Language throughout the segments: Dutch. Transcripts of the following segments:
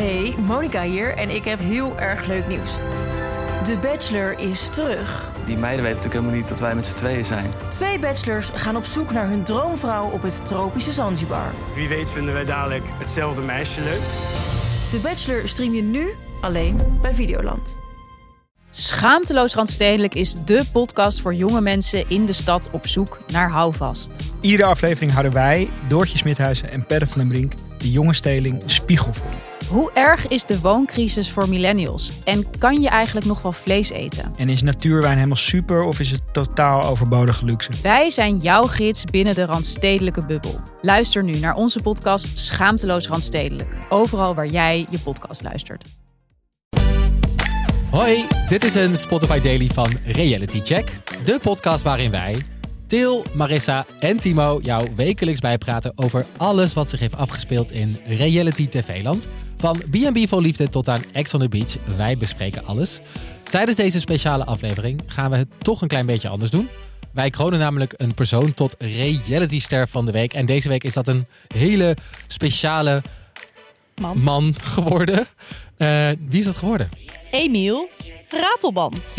Hey, Monica hier en ik heb heel erg leuk nieuws. De Bachelor is terug. Die meiden weten natuurlijk helemaal niet dat wij met z'n tweeën zijn. Twee bachelors gaan op zoek naar hun droomvrouw op het tropische Zanzibar. Wie weet vinden wij dadelijk hetzelfde meisje leuk. De Bachelor stream je nu alleen bij Videoland. Schaamteloos Randstedelijk is dé podcast voor jonge mensen in de stad op zoek naar houvast. Iedere aflevering houden wij, Doortje Smithuizen en Perre van den Brink, de jonge steling een spiegel voor. Hoe erg is de wooncrisis voor millennials? En kan je eigenlijk nog wel vlees eten? En is natuurwijn helemaal super of is het totaal overbodige luxe? Wij zijn jouw gids binnen de Randstedelijke bubbel. Luister nu naar onze podcast Schaamteloos Randstedelijk. Overal waar jij je podcast luistert. Hoi, dit is een Spotify Daily van Reality Check. De podcast waarin wij, Til, Marissa en Timo jou wekelijks bijpraten over alles wat zich heeft afgespeeld in reality TV-land. Van B&B voor Liefde tot aan Ex on the Beach, wij bespreken alles. Tijdens deze speciale aflevering gaan we het toch een klein beetje anders doen. Wij kronen namelijk een persoon tot realityster van de week. En deze week is dat een hele speciale Man. man geworden. Eh, wie is dat geworden? Emiel Ratelband.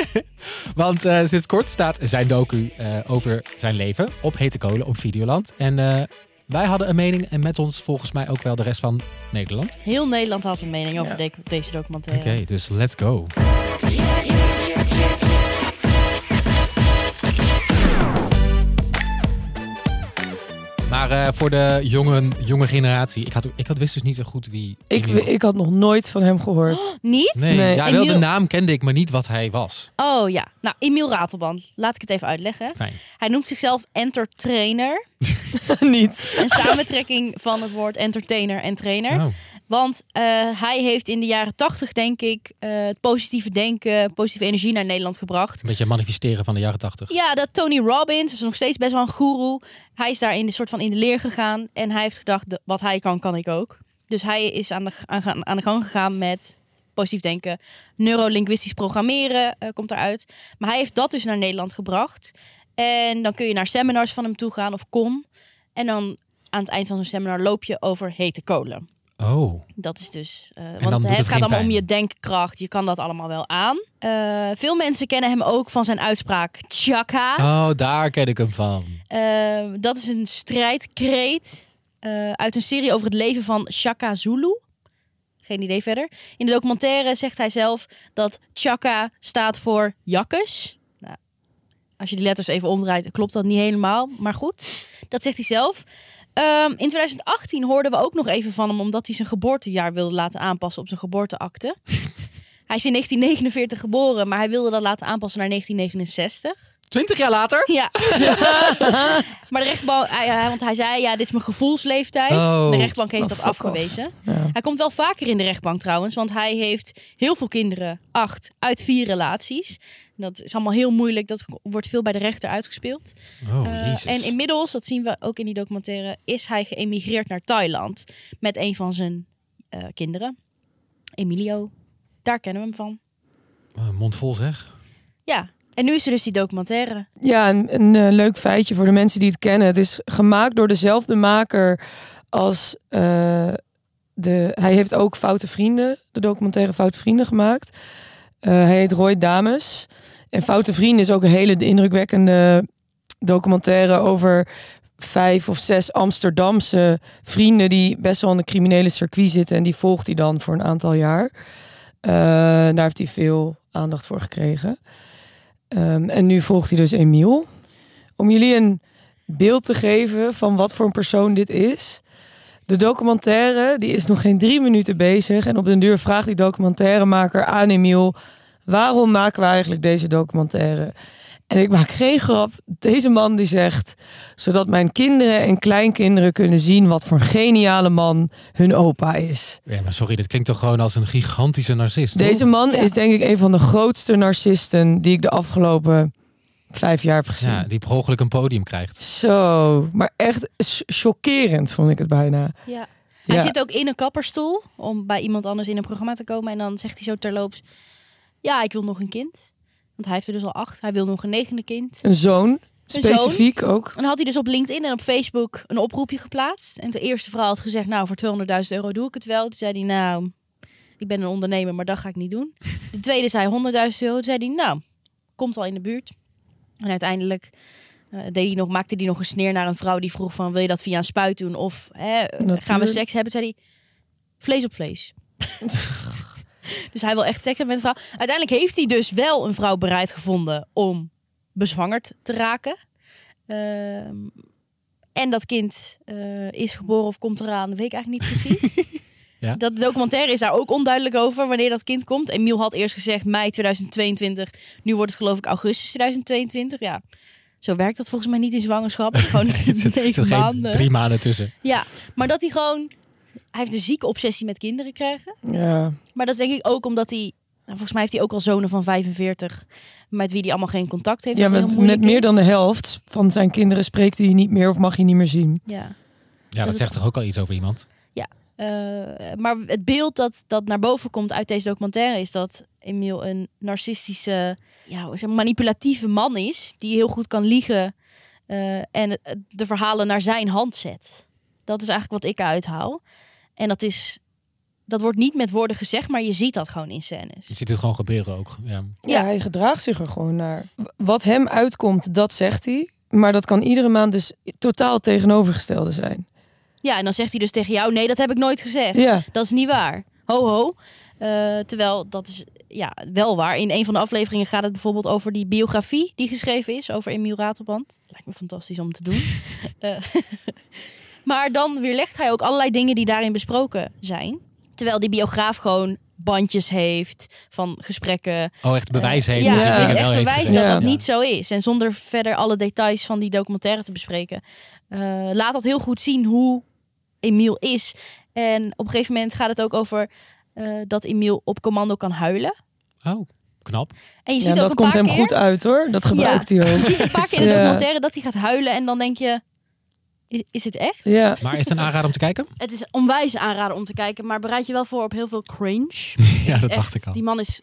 Want eh, sinds kort staat zijn docu eh, over zijn leven op Hete Kolen op Videoland. En eh, wij hadden een mening en met ons volgens mij ook wel de rest van Nederland. Heel Nederland had een mening over de- deze documentaire. Oké, dus let's go. Maar eh, voor de jonge, jonge generatie, ik had, ik had wist dus niet zo goed wie. Ik, Emiel- ik had nog nooit van hem gehoord. Niet? Nee, Nee. ja, wel de Emiel- naam kende ik, maar niet wat hij was. Oh ja. Nou, Emiel Ratelband. Laat ik het even uitleggen. Fijn. Hij noemt zichzelf entertrainer. niet. Een samentrekking van het woord entertainer en trainer. Oh. Want eh, hij heeft in de jaren tachtig, denk ik, eh, het positieve denken, positieve energie naar Nederland gebracht. Een beetje manifesteren van de jaren tachtig. Ja, dat Tony Robbins is nog steeds best wel een goeroe. Hij is daar in de soort van in de leer gegaan. En hij heeft gedacht, wat hij kan, kan ik ook. Dus hij is aan de, aan, de gang gegaan met positief denken. Neurolinguistisch programmeren eh, komt eruit. Maar hij heeft dat dus naar Nederland gebracht. En dan kun je naar seminars van hem toe gaan of kon. En dan aan het eind van zo'n seminar loop je over hete kolen. Oh, Dat is dus. eh, want het gaat allemaal om je denkkracht. Je kan dat allemaal wel aan. Eh, veel mensen kennen hem ook van zijn uitspraak Chaka. oh daar ken ik hem van. Eh, dat is een strijdkreet uit een serie over het leven van Shaka Zulu. Geen idee verder. In de documentaire zegt hij zelf dat Chaka staat voor jakkes. Nou, als je die letters even omdraait, klopt dat niet helemaal. Maar goed, dat zegt hij zelf. Ehm, in 2018 hoorden we ook nog even van hem, omdat hij zijn geboortejaar wilde laten aanpassen op zijn geboorteakte. hij is in 1949 geboren, maar hij wilde dat laten aanpassen naar 1969. Twintig jaar later? Ja. maar de rechtbank, hij, hij- want hij zei, ja, dit is mijn gevoelsleeftijd. Oh. de rechtbank heeft Oh, dat fuck afgewezen. Ja. Hij komt wel vaker in de rechtbank trouwens, want hij heeft heel veel kinderen, acht, uit vier relaties. Dat is allemaal heel moeilijk, dat wordt veel bij de rechter uitgespeeld. Oh, Eh, jezus. en inmiddels, dat zien we ook in die documentaire, is hij geëmigreerd naar Thailand met een van zijn eh, kinderen, Emilio. Daar kennen we hem van. Oh, mond vol zeg. Ja, en nu is er dus die documentaire. Ja, een, een eh, leuk feitje voor de mensen die het kennen. Het is gemaakt door dezelfde maker als eh, de. Hij heeft ook Foute Vrienden, de documentaire Foute Vrienden gemaakt. Eh, hij heet Roy Dames. En Foute Vrienden is ook een hele indrukwekkende documentaire over vijf of zes Amsterdamse vrienden die best wel in een criminele circuit zitten. En die volgt hij dan voor een aantal jaar. Daar heeft hij veel aandacht voor gekregen. Ehm, en nu volgt hij dus Emiel. Om jullie een beeld te geven van wat voor een persoon dit is. De documentaire die is nog geen drie minuten bezig. En op den duur vraagt die documentairemaker aan Emiel... waarom maken we eigenlijk deze documentaire? En ik maak geen grap. Deze man die zegt... zodat mijn kinderen en kleinkinderen kunnen zien... wat voor een geniale man hun opa is. Ja, maar sorry, dit klinkt toch gewoon als een gigantische narcist, toch? Deze man Ja. is denk ik een van de grootste narcisten... die ik de afgelopen vijf jaar heb gezien. Ja, die per ongeluk een podium krijgt. Zo, maar echt ch- chockerend vond ik het bijna. Ja. Hij Ja. zit ook in een kapperstoel om bij iemand anders in een programma te komen. En dan zegt hij zo terloops: Ja, ik wil nog een kind. Want hij heeft er dus al acht. Hij wil nog een negende kind. Een zoon een zoon. Specifiek ook. En dan had hij dus op LinkedIn en op Facebook een oproepje geplaatst. En de eerste vrouw had gezegd, nou, voor 200.000 euro doe ik het wel. Toen zei hij, nou, ik ben een ondernemer, maar dat ga ik niet doen. De tweede zei 100.000 euro. Toen zei hij, nou, komt al in de buurt. En uiteindelijk eh, deed hij nog, maakte hij nog een sneer naar een vrouw die vroeg van, wil je dat via een spuit doen? Of hè, gaan we seks hebben? Toen zei hij, vlees op vlees. dus hij wil echt seks hebben met een vrouw. Uiteindelijk heeft hij dus wel een vrouw bereid gevonden om bezwangerd te raken. Ehm, en dat kind eh, is geboren of komt eraan, weet ik eigenlijk niet precies. Ja. Dat documentaire is daar ook onduidelijk over wanneer dat kind komt. Emiel had eerst gezegd mei 2022. Nu wordt het geloof ik augustus 2022. Ja, zo werkt dat volgens mij niet in zwangerschap. Gewoon geen maanden. drie maanden tussen. Ja, maar dat hij gewoon... Hij heeft een zieke obsessie met kinderen krijgen. Ja. Maar dat is denk ik ook omdat hij... nou, volgens mij heeft hij ook al zonen van 45... met wie hij allemaal geen contact heeft. Ja, met, meer dan de helft van zijn kinderen spreekt hij niet meer of mag hij niet meer zien. Ja. Ja, Dat zegt toch ook al iets over iemand? Eh, maar het beeld dat, dat naar boven komt uit deze documentaire is dat Emiel een narcistische, ja, hoe zeg maar, manipulatieve man is. Die heel goed kan liegen eh, en het- de verhalen naar zijn hand zet. Dat is eigenlijk wat ik eruit haal. En dat is, dat wordt niet met woorden gezegd, maar je ziet dat gewoon in scènes. Je ziet het gewoon gebeuren ook. Ja. Hij gedraagt zich er gewoon naar. Wat hem uitkomt, dat zegt hij. Maar dat kan iedere maand dus totaal tegenovergestelde zijn. Ja, en dan zegt hij dus tegen jou: nee, dat heb ik nooit gezegd. Ja, Dat is niet waar. Ho ho. Eh, terwijl dat is ja, wel waar. In een van de afleveringen gaat het bijvoorbeeld over die biografie die geschreven is over Emiel Ratelband. Lijkt me fantastisch om te doen. Eh, maar dan weerlegt hij ook allerlei dingen die daarin besproken zijn. Terwijl die biograaf gewoon bandjes heeft van gesprekken. Oh, echt bewijs heeft ja, ja. echt wel heeft bewijs gezegd. dat Ja. het niet zo is. En zonder verder alle details van die documentaire te bespreken. eh, laat dat heel goed zien hoe Emiel is. En op een gegeven moment gaat het ook over eh, dat Emiel op commando kan huilen. Oh, knap. En je ja ziet ook dat een komt paar hem keer, goed uit hoor. Dat gebruikt hij Je ook. ziet een paar keer in de Ja. documentaire dat hij gaat huilen. En dan denk je, is, is het echt? Ja, Maar is het een aanrader om te kijken? Het is onwijs aanraden om te kijken. Maar bereid je wel voor op heel veel cringe. Ja, dat echt- dacht ik al. Die man is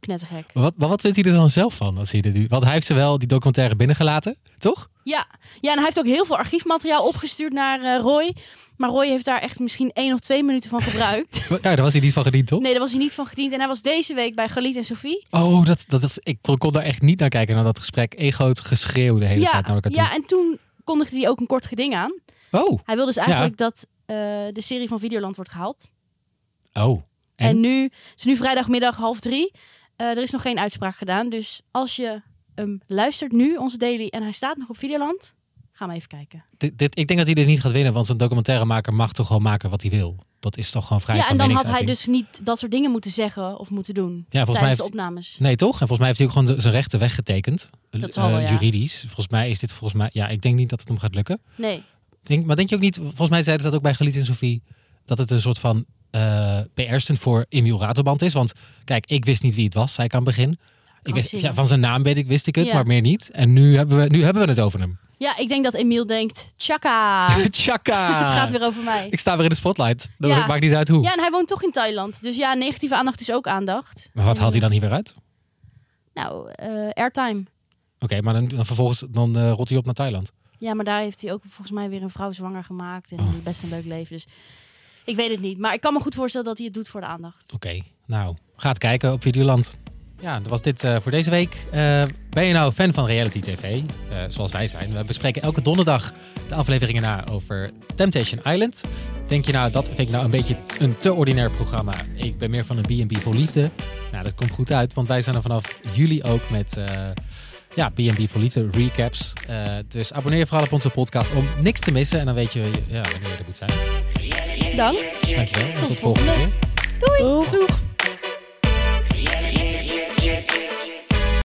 knettergek. Maar wat, maar wat vindt hij er dan zelf van? Als hij? Want hij heeft ze wel die documentaire binnengelaten, toch? Ja. ja, en hij heeft ook heel veel archiefmateriaal opgestuurd naar eh, Roy. Maar Roy heeft daar echt misschien één of twee minuten van gebruikt. Ja, daar was hij niet van gediend, toch? Nee, daar was hij niet van gediend. En hij was deze week bij Galit en Sophie. Oh, dat, dat, is, ik kon kon daar echt niet naar kijken naar dat gesprek. Eén groot geschreeuw de hele Ja, tijd naar elkaar toe. ja, en toen kondigde hij ook een kort geding aan. Oh, Hij wil dus eigenlijk dat eh, de serie van Videoland wordt gehaald. oh. En, En? nu, het is nu vrijdagmiddag half drie. Eh, er is nog geen uitspraak gedaan. Dus als je hem luistert nu, onze daily, en hij staat nog op Videoland, ga maar even kijken. Dit, dit, ik denk dat hij dit niet gaat winnen, want zo'n documentairemaker mag toch gewoon maken wat hij wil. Dat is toch gewoon vrij ja, en dan had hij dus niet dat soort dingen moeten zeggen of moeten doen Ja, volgens mij heeft, de opnames. Nee, toch? En volgens mij heeft hij ook gewoon zijn rechten weggetekend. Dat zal wel, Eh, ja. Juridisch. Volgens mij is dit volgens mij... Ja, ik denk niet dat het hem gaat lukken. Nee. Denk, maar denk je ook niet... Volgens mij zeiden ze dat ook bij Geliet en Sophie. Dat het een soort van eh PR-stunt voor Emiel Ratelband is. Want kijk, ik wist niet wie het was, zei ik aan het begin. Ik wist, ja, van zijn naam weet ik, wist ik het, Ja. maar meer niet. En nu hebben, we, nu hebben we het over hem. Ja, ik denk dat Emiel denkt, tjaka, Tjaka! het gaat weer over mij. Ik sta weer in de spotlight. Dat Ja. maakt niet uit hoe. Ja, en hij woont toch in Thailand. Dus ja, negatieve aandacht is ook aandacht. Maar wat haalt hij dan hier weer uit? Nou, eh, airtime. Oké, maar dan, dan vervolgens dan, eh, rolt hij op naar Thailand. Ja, maar daar heeft hij ook volgens mij weer een vrouw zwanger gemaakt. En Oh. best een leuk leven. Dus ik weet het niet. Maar ik kan me goed voorstellen dat hij het doet voor de aandacht. Oké, nou, ga het kijken op Videoland. Ja, dat was dit eh, voor deze week. Eh, ben je nou fan van reality tv? Eh, zoals wij zijn. We bespreken elke donderdag de afleveringen na over Temptation Island. Denk je nou, dat vind ik nou een beetje een te ordinair programma. Ik ben meer van een B&B voor liefde. Nou, dat komt goed uit, want wij zijn er vanaf juli ook met... eh, ja, B&B voor liefde, recaps. Eh, dus abonneer je vooral op onze podcast om niks te missen. En dan weet je ja, wanneer je er moet zijn. Dank. Dankjewel. en Tot tot de volgende volgende. keer. Doeg.